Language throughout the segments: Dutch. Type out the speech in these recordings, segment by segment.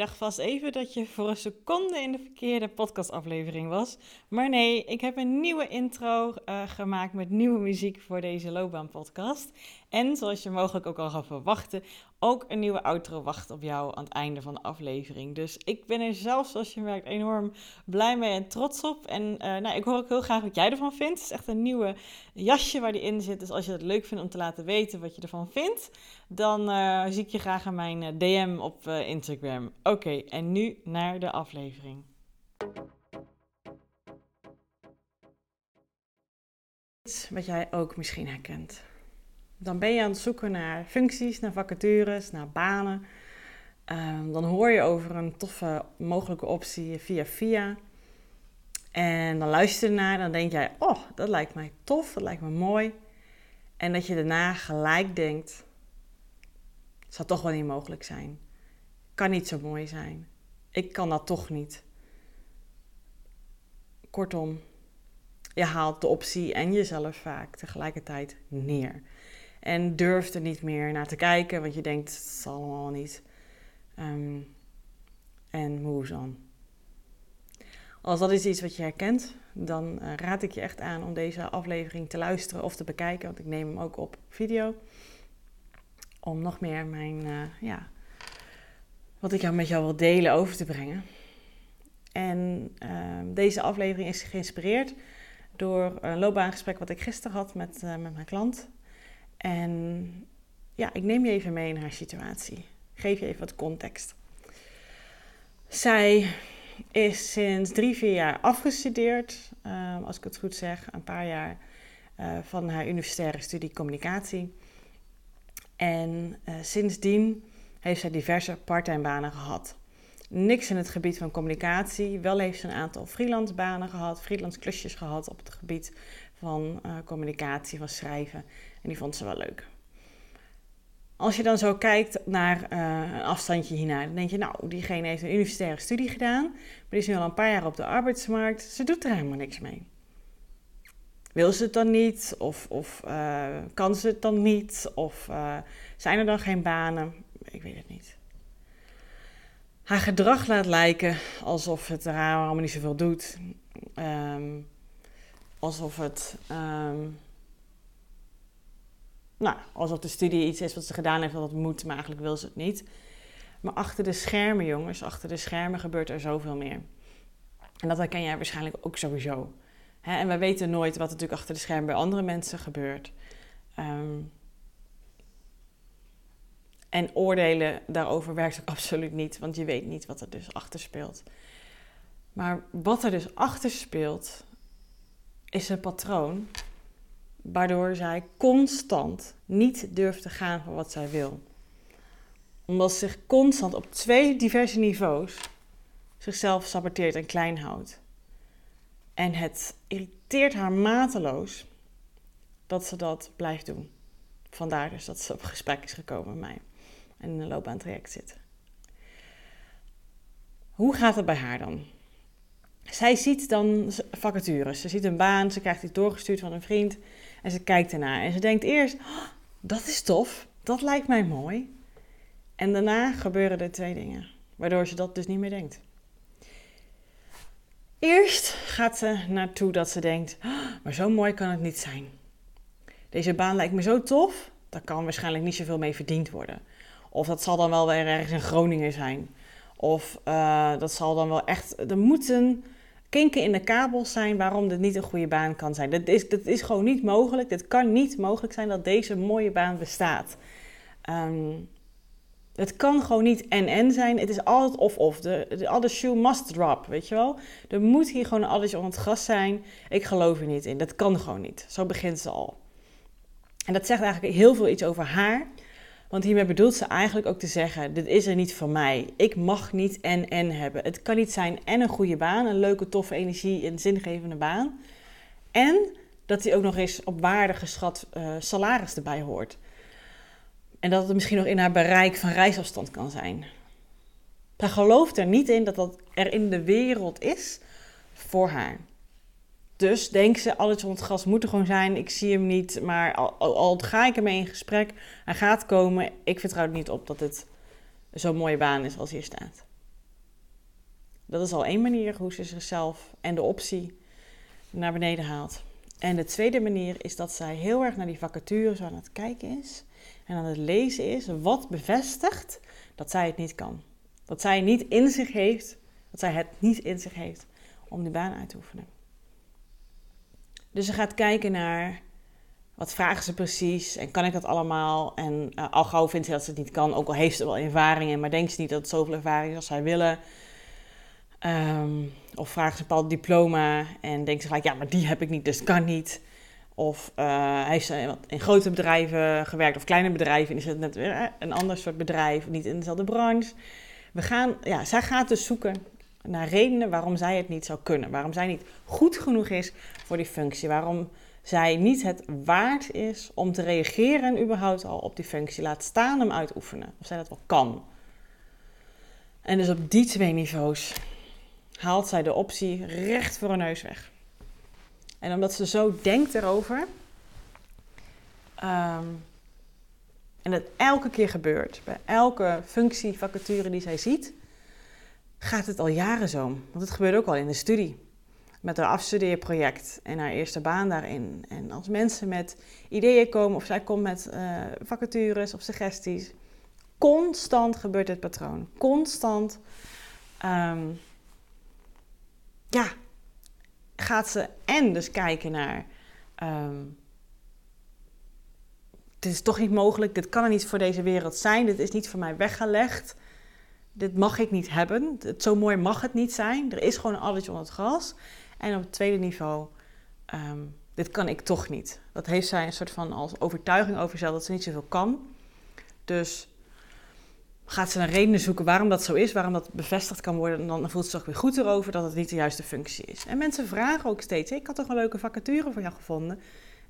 Dacht vast even dat je voor een seconde in de verkeerde podcastaflevering was. Maar nee, ik heb een nieuwe intro uh, gemaakt met nieuwe muziek voor deze loopbaanpodcast. En zoals je mogelijk ook al gaat verwachten, ook een nieuwe outro wacht op jou aan het einde van de aflevering. Dus ik ben er zelf, zoals je merkt, enorm blij mee en trots op. En uh, nou, ik hoor ook heel graag wat jij ervan vindt. Het is echt een nieuwe jasje waar die in zit. Dus als je het leuk vindt om te laten weten wat je ervan vindt, dan uh, zie ik je graag aan mijn DM op Instagram. Oké, en nu naar de aflevering. Wat jij ook misschien herkent. Dan ben je aan het zoeken naar functies, naar vacatures, naar banen. Um, dan hoor je over een toffe mogelijke optie via via. En dan luister je ernaar dan denk jij, oh, dat lijkt mij tof, dat lijkt me mooi. En dat je daarna gelijk denkt, het zou toch wel niet mogelijk zijn. Kan niet zo mooi zijn. Ik kan dat toch niet. Kortom, je haalt de optie en jezelf vaak tegelijkertijd neer. En durft er niet meer naar te kijken, want je denkt, het zal allemaal niet. Um, en move on. Als dat is iets wat je herkent, dan uh, raad ik je echt aan om deze aflevering te luisteren of te bekijken, want ik neem hem ook op video. Om nog meer mijn, uh, ja, wat ik jou met jou wil delen over te brengen. En uh, deze aflevering is geïnspireerd door een loopbaangesprek wat ik gisteren had met, uh, met mijn klant. En ja, ik neem je even mee in haar situatie. Geef je even wat context. Zij is sinds drie, vier jaar afgestudeerd, uh, als ik het goed zeg, een paar jaar uh, van haar universitaire studie communicatie. En uh, sindsdien heeft zij diverse parttime banen gehad. Niks in het gebied van communicatie. Wel heeft ze een aantal freelance banen gehad, freelance klusjes gehad op het gebied van communicatie, van schrijven. En die vond ze wel leuk. Als je dan zo kijkt naar uh, een afstandje hiernaar, dan denk je, nou, diegene heeft een universitaire studie gedaan, maar die is nu al een paar jaar op de arbeidsmarkt. Ze doet er helemaal niks mee. Wil ze het dan niet? Of, of uh, kan ze het dan niet? Of zijn er dan geen banen? Ik weet het niet. Haar gedrag laat lijken alsof het haar allemaal niet zoveel doet. Um, alsof het. Um, nou, alsof de studie iets is wat ze gedaan heeft, dat het moet, maar eigenlijk wil ze het niet. Maar achter de schermen, jongens, achter de schermen gebeurt er zoveel meer. En dat herken jij waarschijnlijk ook sowieso. En wij weten nooit wat er natuurlijk achter de schermen bij andere mensen gebeurt. Um, en oordelen daarover werkt ook absoluut niet, want je weet niet wat er dus achter speelt. Maar wat er dus achter speelt, is een patroon waardoor zij constant niet durft te gaan voor wat zij wil. Omdat ze zich constant op twee diverse niveaus zichzelf saboteert en klein houdt. En het irriteert haar mateloos dat ze dat blijft doen. Vandaar dus dat ze op gesprek is gekomen met mij en in een loopbaantraject zit. Hoe gaat het bij haar dan? Zij ziet dan vacatures. Ze ziet een baan, ze krijgt iets doorgestuurd van een vriend. En ze kijkt ernaar en ze denkt eerst, oh, dat is tof, dat lijkt mij mooi. En daarna gebeuren er twee dingen, waardoor ze dat dus niet meer denkt. Eerst gaat ze naartoe dat ze denkt, oh, maar zo mooi kan het niet zijn. Deze baan lijkt me zo tof, daar kan waarschijnlijk niet zoveel mee verdiend worden. Of dat zal dan wel weer ergens in Groningen zijn. Of uh, dat zal dan wel echt. Er moeten kinken in de kabels zijn waarom dit niet een goede baan kan zijn. Dat is, dat is gewoon niet mogelijk. Het kan niet mogelijk zijn dat deze mooie baan bestaat. Um, Het kan gewoon niet en-en zijn. Het is altijd of-of. De, de other shoe must drop, weet je wel? Er moet hier gewoon een addertje onder het gras zijn. Ik geloof er niet in. Dat kan gewoon niet. Zo begint ze al. En dat zegt eigenlijk heel veel iets over haar. Want hiermee bedoelt ze eigenlijk ook te zeggen: dit is er niet voor mij. Ik mag niet en en hebben. Het kan niet zijn en een goede baan, een leuke, toffe energie, een zingevende baan. En dat hij ook nog eens op waarde geschat uh, salaris erbij hoort. En dat het misschien nog in haar bereik van reisafstand kan zijn. Hij gelooft er niet in dat dat er in de wereld is voor haar. Dus denkt ze, alles van het gas moet er gewoon zijn. Ik zie hem niet, maar al, al, ga ik ermee in gesprek, hij gaat komen. Ik vertrouw er niet op dat het zo'n mooie baan is als hier staat. Dat is al één manier hoe ze zichzelf en de optie naar beneden haalt. En de tweede manier is dat zij heel erg naar die vacatures aan het kijken is en aan het lezen is, wat bevestigt dat zij het niet kan. Dat zij niet in zich heeft, dat zij het niet in zich heeft om die baan uit te oefenen. Dus ze gaat kijken naar wat vragen ze precies en kan ik dat allemaal? En uh, al gauw vindt ze dat ze het niet kan, ook al heeft ze wel ervaring in, maar denkt ze niet dat het zoveel ervaring is als zij willen. Ehm, of vragen ze een bepaald diploma en denkt ze gelijk, ja, maar die heb ik niet, dus kan niet. Of uh, heeft ze in grote bedrijven gewerkt of kleine bedrijven en is het net weer een ander soort bedrijf, niet in dezelfde branche. We gaan, ja, zij gaat dus zoeken naar redenen waarom zij het niet zou kunnen. Waarom zij niet goed genoeg is voor die functie. Waarom zij niet het waard is om te reageren überhaupt al op die functie. Laat staan hem uitoefenen. Of zij dat wel kan. En dus op die twee niveaus haalt zij de optie recht voor haar neus weg. En omdat ze zo denkt erover... Ehm, en het elke keer gebeurt, bij elke functievacature die zij ziet, gaat het al jaren zo. Want het gebeurt ook al in de studie. Met haar afstudeerproject en haar eerste baan daarin. En als mensen met ideeën komen of zij komt met uh, vacatures of suggesties. Constant gebeurt dit patroon. Constant. Um, ja, gaat ze en dus kijken naar. Um, dit is toch niet mogelijk, dit kan er niet voor deze wereld zijn, dit is niet voor mij weggelegd dit mag ik niet hebben. Het, zo mooi mag het niet zijn. Er is gewoon een addertje onder het gras. En op het tweede niveau, ehm, dit kan ik toch niet. Dat heeft zij een soort van als overtuiging over zichzelf dat ze niet zoveel kan. Dus gaat ze naar redenen zoeken waarom dat zo is, waarom dat bevestigd kan worden. En dan voelt ze zich weer goed erover dat het niet de juiste functie is. En mensen vragen ook steeds: Ik had toch een leuke vacature voor jou gevonden.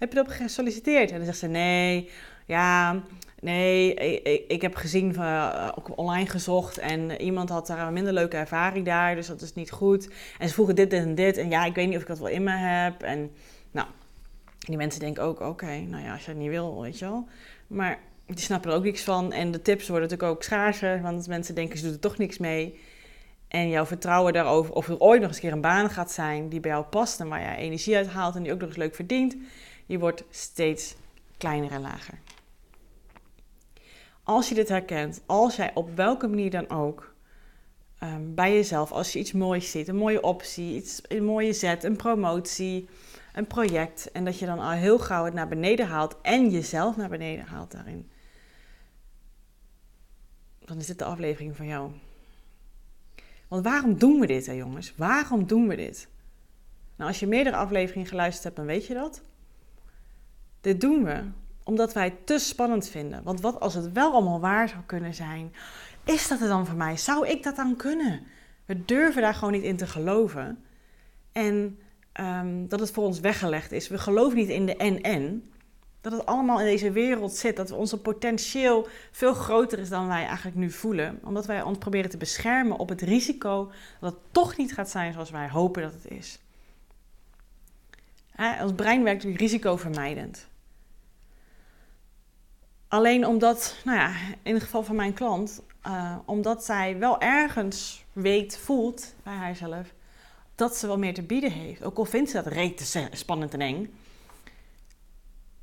Heb je erop gesolliciteerd? En dan zegt ze: Nee, ja, Nee, ik, ik heb gezien, uh, ook online gezocht en iemand had daar een minder leuke ervaring daar, dus dat is niet goed. En ze vroegen dit, dit en dit en ja, ik weet niet of ik dat wel in me heb. En nou, die mensen denken ook, oké, nou ja, als je het niet wil, weet je wel. Maar die snappen er ook niks van en de tips worden natuurlijk ook schaarser, want mensen denken ze doen er toch niks mee. En jouw vertrouwen daarover, of er ooit nog eens een keer een baan gaat zijn die bij jou past en waar je energie uit haalt en die ook nog eens leuk verdient, die wordt steeds kleiner en lager als je dit herkent, als jij op welke manier dan ook um, bij jezelf, als je iets moois ziet, een mooie optie, iets, een mooie zet, een promotie, een project, en dat je dan al heel gauw het naar beneden haalt en jezelf naar beneden haalt daarin, dan is dit de aflevering van jou. Want waarom doen we dit, hè, jongens? Waarom doen we dit? Nou, als je meerdere afleveringen geluisterd hebt, dan weet je dat. Dit doen we omdat wij het te spannend vinden. Want wat als het wel allemaal waar zou kunnen zijn? Is dat het dan voor mij? Zou ik dat dan kunnen? We durven daar gewoon niet in te geloven. En um, dat het voor ons weggelegd is. We geloven niet in de en-en. Dat het allemaal in deze wereld zit. Dat onze potentieel veel groter is dan wij eigenlijk nu voelen. Omdat wij ons proberen te beschermen op het risico dat het toch niet gaat zijn zoals wij hopen dat het is. ons brein werkt risicovermijdend. Alleen omdat, nou ja, in het geval van mijn klant, uh, omdat zij wel ergens weet, voelt bij haarzelf, dat ze wel meer te bieden heeft. Ook al vindt ze dat reet spannend en eng,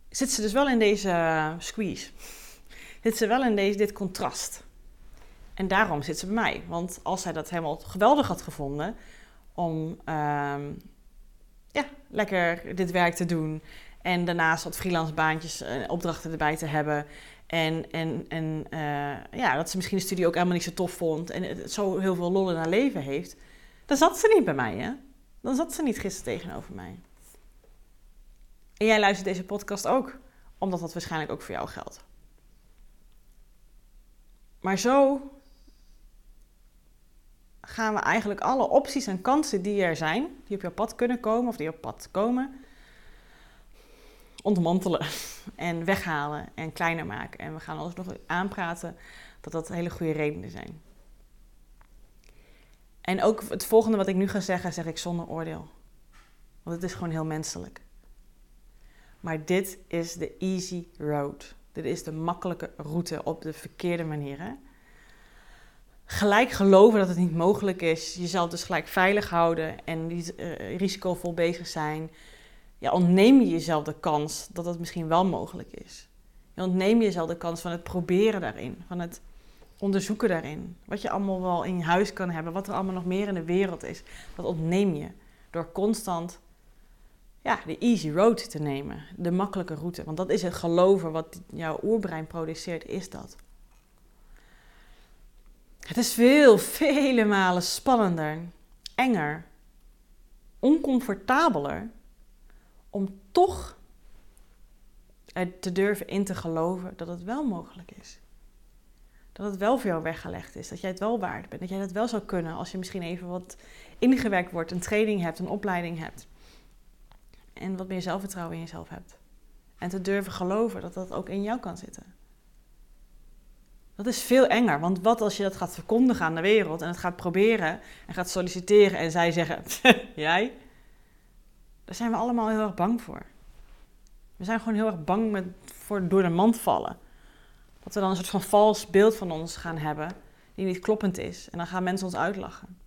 zit ze dus wel in deze squeeze. Zit ze wel in deze, dit contrast. En daarom zit ze bij mij. Want als zij dat helemaal geweldig had gevonden om uh, ja, lekker dit werk te doen en daarnaast wat freelance baantjes en opdrachten erbij te hebben. En, en, en eh, ja, dat ze misschien de studie ook helemaal niet zo tof vond. En het zo heel veel lol in haar leven heeft. Dan zat ze niet bij mij, hè? Dan zat ze niet gisteren tegenover mij. En jij luistert deze podcast ook, omdat dat waarschijnlijk ook voor jou geldt. Maar zo gaan we eigenlijk alle opties en kansen die er zijn, die op jouw pad kunnen komen of die op pad komen, ontmantelen en weghalen en kleiner maken. En we gaan alles nog aanpraten dat dat hele goede redenen zijn. En ook het volgende wat ik nu ga zeggen, zeg ik zonder oordeel. Want het is gewoon heel menselijk. Maar dit is de easy road. Dit is de makkelijke route op de verkeerde manier. Hè? Gelijk geloven dat het niet mogelijk is. Jezelf dus gelijk veilig houden en uh, risicovol bezig zijn. Ja, ontneem je jezelf de kans dat het misschien wel mogelijk is. Je ontneem jezelf de kans van het proberen daarin. Van het onderzoeken daarin. Wat je allemaal wel in huis kan hebben. Wat er allemaal nog meer in de wereld is. Dat ontneem je door constant ja, de easy road te nemen. De makkelijke route. Want dat is het geloven wat jouw oerbrein produceert, is dat. Het is veel, vele malen spannender, enger, oncomfortabeler om toch te durven in te geloven dat het wel mogelijk is. Dat het wel voor jou weggelegd is, dat jij het wel waard bent, dat jij dat wel zou kunnen als je misschien even wat ingewerkt wordt, een training hebt, een opleiding hebt en wat meer zelfvertrouwen in jezelf hebt. En te durven geloven dat dat ook in jou kan zitten. Dat is veel enger, want wat als je dat gaat verkondigen aan de wereld en het gaat proberen en gaat solliciteren en zij zeggen: Jij? Daar zijn we allemaal heel erg bang voor. We zijn gewoon heel erg bang met, voor door de mand vallen. Dat we dan een soort van vals beeld van ons gaan hebben die niet kloppend is. En dan gaan mensen ons uitlachen.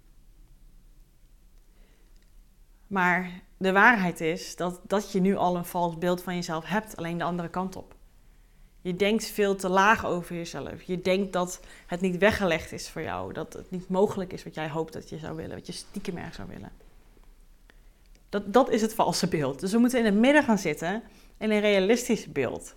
Maar de waarheid is dat, dat je nu al een vals beeld van jezelf hebt, alleen de andere kant op. Je denkt veel te laag over jezelf. Je denkt dat het niet weggelegd is voor jou. Dat het niet mogelijk is wat jij hoopt dat je zou willen. Wat je stiekem erg zou willen. Dat, dat is het valse beeld. Dus we moeten in het midden gaan zitten in een realistisch beeld.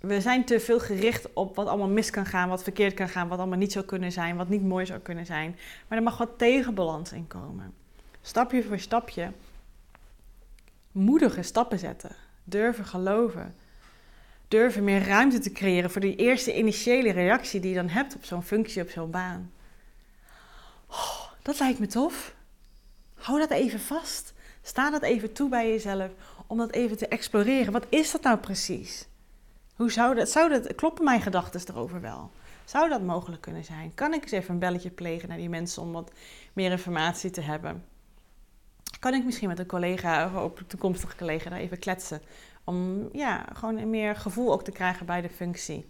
We zijn te veel gericht op wat allemaal mis kan gaan, wat verkeerd kan gaan, wat allemaal niet zou kunnen zijn, wat niet mooi zou kunnen zijn. Maar er mag wat tegenbalans in komen. Stapje voor stapje moedige stappen zetten. Durven geloven durven meer ruimte te creëren voor die eerste initiële reactie die je dan hebt op zo'n functie, op zo'n baan. Oh, dat lijkt me tof. Hou dat even vast. Sta dat even toe bij jezelf om dat even te exploreren. Wat is dat nou precies? Hoe zou dat, zou dat, kloppen mijn gedachten erover wel? Zou dat mogelijk kunnen zijn? Kan ik eens even een belletje plegen naar die mensen om wat meer informatie te hebben? Kan ik misschien met een collega of een toekomstige collega daar even kletsen om ja, gewoon meer gevoel ook te krijgen bij de functie.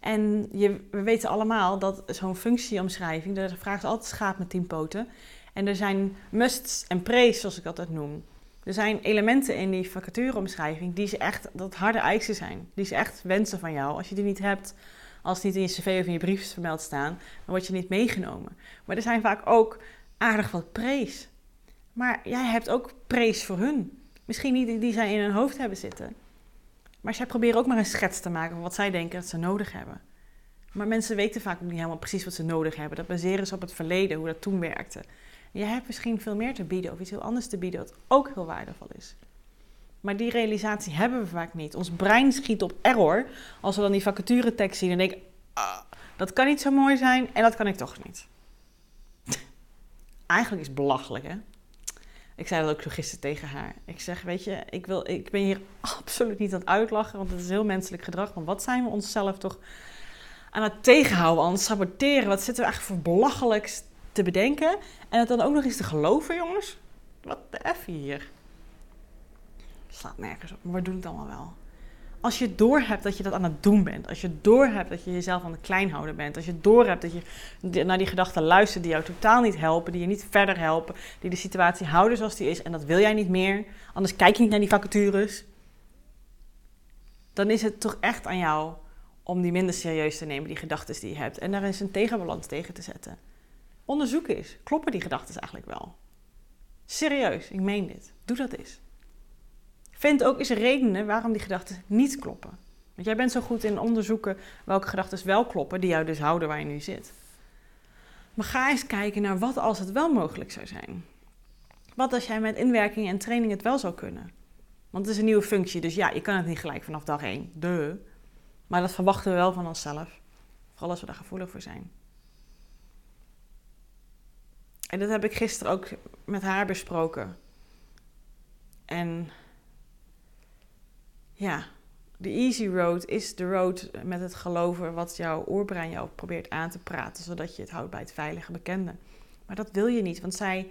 En je, we weten allemaal dat zo'n functieomschrijving, daar vraagt altijd schaap met tien poten. En er zijn musts en pre's, zoals ik altijd noem. Er zijn elementen in die vacatureomschrijving die ze echt, dat harde eisen zijn. Die ze echt wensen van jou. Als je die niet hebt, als het niet in je cv of in je brief vermeld staan, dan word je niet meegenomen. Maar er zijn vaak ook aardig wat pre's. Maar jij hebt ook pre's voor hun. Misschien niet die zij in hun hoofd hebben zitten. Maar zij proberen ook maar een schets te maken van wat zij denken dat ze nodig hebben. Maar mensen weten vaak ook niet helemaal precies wat ze nodig hebben. Dat baseren ze op het verleden, hoe dat toen werkte. Jij hebt misschien veel meer te bieden of iets heel anders te bieden, wat ook heel waardevol is. Maar die realisatie hebben we vaak niet. Ons brein schiet op error als we dan die vacaturetekst zien en denken: ah, dat kan niet zo mooi zijn en dat kan ik toch niet. Eigenlijk is het belachelijk, hè? Ik zei dat ook zo gisteren tegen haar. Ik zeg, weet je, ik, wil, ik ben hier absoluut niet aan het uitlachen, want het is heel menselijk gedrag. Maar wat zijn we onszelf toch aan het tegenhouden, aan het saboteren? Wat zitten we eigenlijk voor belachelijks te bedenken? En het dan ook nog eens te geloven, jongens? Wat de F hier? Slaat nergens op, maar we doen het allemaal wel als je doorhebt dat je dat aan het doen bent, als je doorhebt dat je jezelf aan het klein houden bent, als je doorhebt dat je naar die gedachten luistert die jou totaal niet helpen, die je niet verder helpen, die de situatie houden zoals die is en dat wil jij niet meer, anders kijk je niet naar die vacatures, dan is het toch echt aan jou om die minder serieus te nemen, die gedachten die je hebt, en daar eens een tegenbalans tegen te zetten. Onderzoek eens, kloppen die gedachten eigenlijk wel? Serieus, ik meen dit. Doe dat eens. Vind ook eens redenen waarom die gedachten niet kloppen. Want jij bent zo goed in onderzoeken welke gedachten wel kloppen, die jou dus houden waar je nu zit. Maar ga eens kijken naar wat als het wel mogelijk zou zijn. Wat als jij met inwerking en training het wel zou kunnen? Want het is een nieuwe functie, dus ja, je kan het niet gelijk vanaf dag één. De. Maar dat verwachten we wel van onszelf. Vooral als we daar gevoelig voor zijn. En dat heb ik gisteren ook met haar besproken. En ja, de easy road is de road met het geloven wat jouw oorbrein jou probeert aan te praten, zodat je het houdt bij het veilige bekende. Maar dat wil je niet, want zij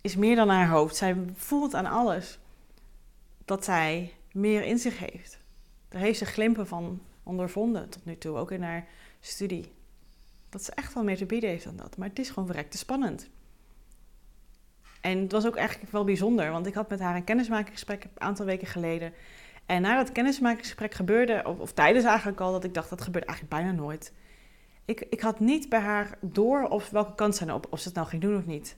is meer dan haar hoofd. Zij voelt aan alles dat zij meer in zich heeft. Daar heeft ze glimpen van ondervonden tot nu toe, ook in haar studie. Dat ze echt wel meer te bieden heeft dan dat. Maar het is gewoon verrekte spannend. En het was ook eigenlijk wel bijzonder, want ik had met haar een kennismakingsgesprek een aantal weken geleden. En na dat kennismakingsgesprek gebeurde, of, tijdens eigenlijk al, dat ik dacht dat gebeurt eigenlijk bijna nooit. Ik, ik had niet bij haar door of welke kant zijn op, of ze het nou ging doen of niet.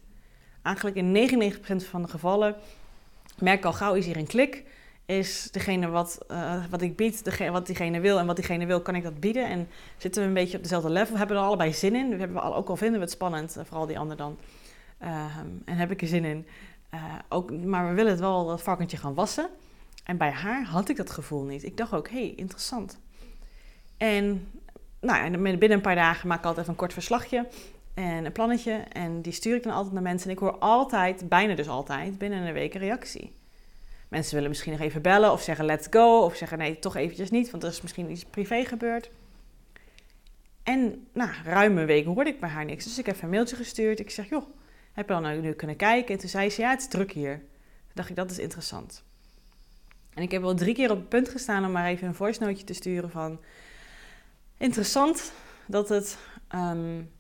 Eigenlijk in 99% van de gevallen merk ik al gauw is hier een klik. Is degene wat, uh, wat ik bied, degene, wat diegene wil en wat diegene wil, kan ik dat bieden. En zitten we een beetje op dezelfde level. We hebben er allebei zin in. We hebben ook al vinden we het spannend, eh, vooral die ander dan. Uh, en heb ik er zin in. Uh, ook, maar we willen het wel dat varkentje gaan wassen. En bij haar had ik dat gevoel niet. Ik dacht ook, hé, hey, interessant. En nou, binnen een paar dagen maak ik altijd even een kort verslagje en een plannetje. En die stuur ik dan altijd naar mensen. En ik hoor altijd, bijna dus altijd, binnen een week een reactie. Mensen willen misschien nog even bellen of zeggen let's go. Of zeggen nee, toch eventjes niet, want er is misschien iets privé gebeurd. En nou, ruim een week hoorde ik bij haar niks. Dus ik heb een mailtje gestuurd. Ik zeg, joh, heb je dan nu kunnen kijken? En toen zei ze, ja, het is druk hier. Toen dacht ik, dat is interessant. En ik heb wel drie keer op het punt gestaan om maar even een voice noteje te sturen van... Interessant dat het... Um,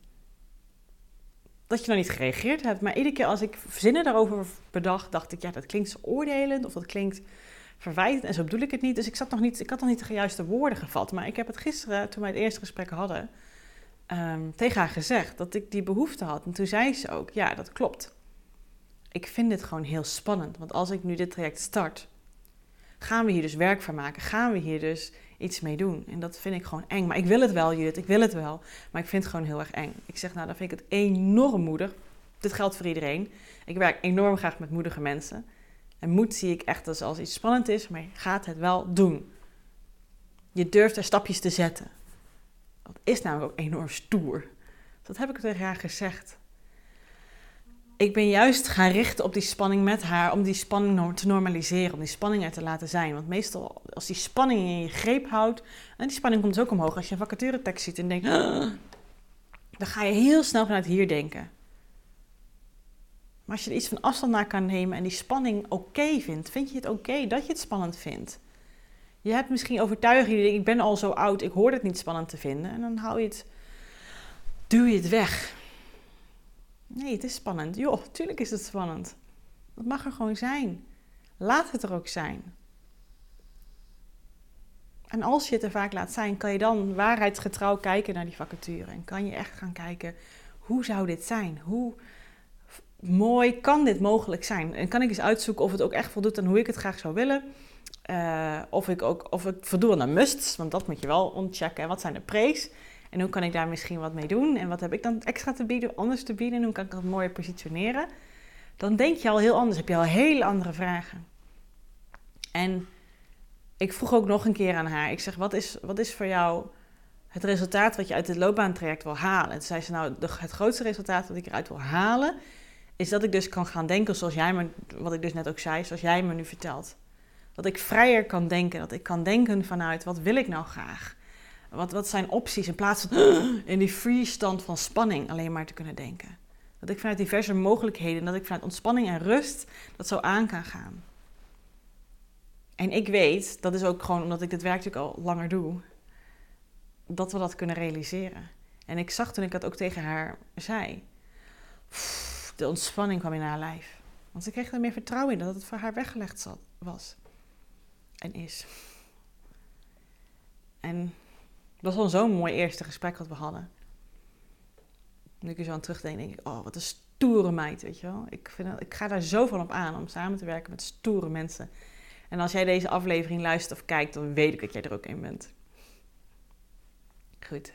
dat je nog niet gereageerd hebt. Maar iedere keer als ik zinnen daarover bedacht, dacht ik... Ja, dat klinkt oordelend of dat klinkt verwijtend. En zo bedoel ik het niet. Dus ik, zat nog niet, ik had nog niet de juiste woorden gevat. Maar ik heb het gisteren, toen wij het eerste gesprek hadden... Um, tegen haar gezegd dat ik die behoefte had. En toen zei ze ook, ja, dat klopt. Ik vind dit gewoon heel spannend. Want als ik nu dit traject start gaan we hier dus werk van maken? Gaan we hier dus iets mee doen? En dat vind ik gewoon eng. Maar ik wil het wel, Judith, ik wil het wel. Maar ik vind het gewoon heel erg eng. Ik zeg, nou, dan vind ik het enorm moedig. Dit geldt voor iedereen. Ik werk enorm graag met moedige mensen. En moed zie ik echt als, als iets spannend is, maar je gaat het wel doen. Je durft er stapjes te zetten. Dat is namelijk ook enorm stoer. Dat heb ik tegen haar gezegd ik ben juist gaan richten op die spanning met haar, om die spanning te normaliseren, om die spanning er te laten zijn. Want meestal, als die spanning in je greep houdt, en die spanning komt dus ook omhoog als je een vacaturetekst ziet en denkt, dan ga je heel snel vanuit hier denken. Maar als je er iets van afstand naar kan nemen en die spanning oké vindt, vind je het oké dat je het spannend vindt. Je hebt misschien overtuiging, ik ben al zo oud, ik hoor het niet spannend te vinden. En dan hou je het, duw je het weg. Nee, het is spannend. Joh, tuurlijk is het spannend. Dat mag er gewoon zijn. Laat het er ook zijn. En als je het er vaak laat zijn, kan je dan waarheidsgetrouw kijken naar die vacature. En kan je echt gaan kijken, hoe zou dit zijn? Hoe mooi kan dit mogelijk zijn? En kan ik eens uitzoeken of het ook echt voldoet aan hoe ik het graag zou willen? Uh, of ik ook of ik aan de musts, want dat moet je wel ontchecken. Wat zijn de pre's? En hoe kan ik daar misschien wat mee doen? En wat heb ik dan extra te bieden, anders te bieden? En hoe kan ik dat mooier positioneren? Dan denk je al heel anders, heb je al hele andere vragen. En ik vroeg ook nog een keer aan haar. Ik zeg, wat is, wat is voor jou het resultaat wat je uit het loopbaantraject wil halen? En toen zei ze, nou, het grootste resultaat wat ik eruit wil halen... is dat ik dus kan gaan denken zoals jij me... wat ik dus net ook zei, zoals jij me nu vertelt. Dat ik vrijer kan denken. Dat ik kan denken vanuit, wat wil ik nou graag? Wat, wat zijn opties in plaats van in die free stand van spanning alleen maar te kunnen denken. Dat ik vanuit diverse mogelijkheden, dat ik vanuit ontspanning en rust dat zo aan kan gaan. En ik weet, dat is ook gewoon omdat ik dit werk natuurlijk al langer doe, dat we dat kunnen realiseren. En ik zag toen ik dat ook tegen haar zei, de ontspanning kwam in haar lijf. Want ze kreeg er meer vertrouwen in dat het voor haar weggelegd was en is. En dat was wel zo'n mooi eerste gesprek wat we hadden. Nu ik er zo aan terugdenk, denk ik, oh, wat een stoere meid, weet je wel. Ik, vind ik ga daar zoveel op aan om samen te werken met stoere mensen. En als jij deze aflevering luistert of kijkt, dan weet ik dat jij er ook in bent. Goed.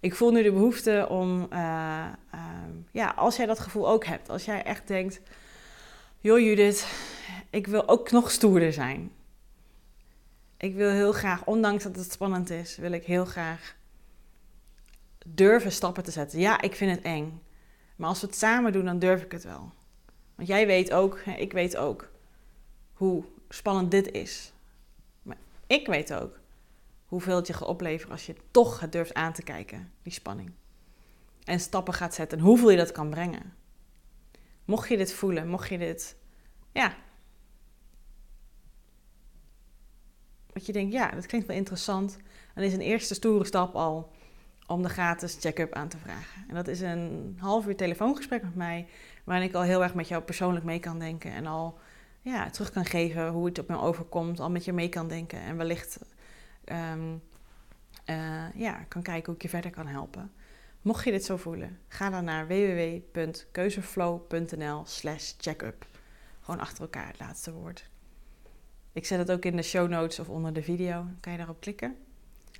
Ik voel nu de behoefte om, uh, ja, als jij dat gevoel ook hebt, als jij echt denkt, joh Judith, ik wil ook nog stoerder zijn. Ik wil heel graag, ondanks dat het spannend is, wil ik heel graag durven stappen te zetten. Ja, ik vind het eng. Maar als we het samen doen, dan durf ik het wel. Want jij weet ook, ik weet ook, hoe spannend dit is. Maar ik weet ook hoeveel het je gaat opleveren als je toch het durft aan te kijken, die spanning. En stappen gaat zetten en hoeveel je dat kan brengen. Mocht je dit voelen, mocht je dit, ja. Wat je denkt, ja, dat klinkt wel interessant. Dan is een eerste stoere stap al om de gratis check-up aan te vragen. En dat is een half uur telefoongesprek met mij, waarin ik al heel erg met jou persoonlijk mee kan denken en al ja, terug kan geven hoe het op me overkomt, al met je mee kan denken en wellicht um, ja, kan kijken hoe ik je verder kan helpen. Mocht je dit zo voelen, ga dan naar www.keuzeflow.nl slash checkup. Gewoon achter elkaar het laatste woord. Ik zet het ook in de show notes of onder de video. kan je daarop klikken.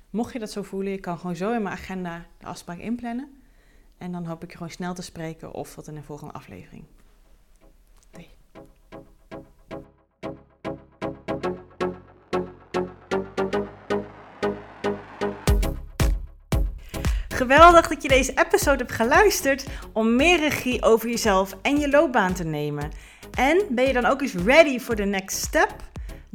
Mocht je dat zo voelen, je kan gewoon zo in mijn agenda de afspraak inplannen. En dan hoop ik je gewoon snel te spreken of tot in de volgende aflevering. Geweldig dat je deze episode hebt geluisterd om meer regie over jezelf en je loopbaan te nemen. En ben je dan ook eens ready for the next step?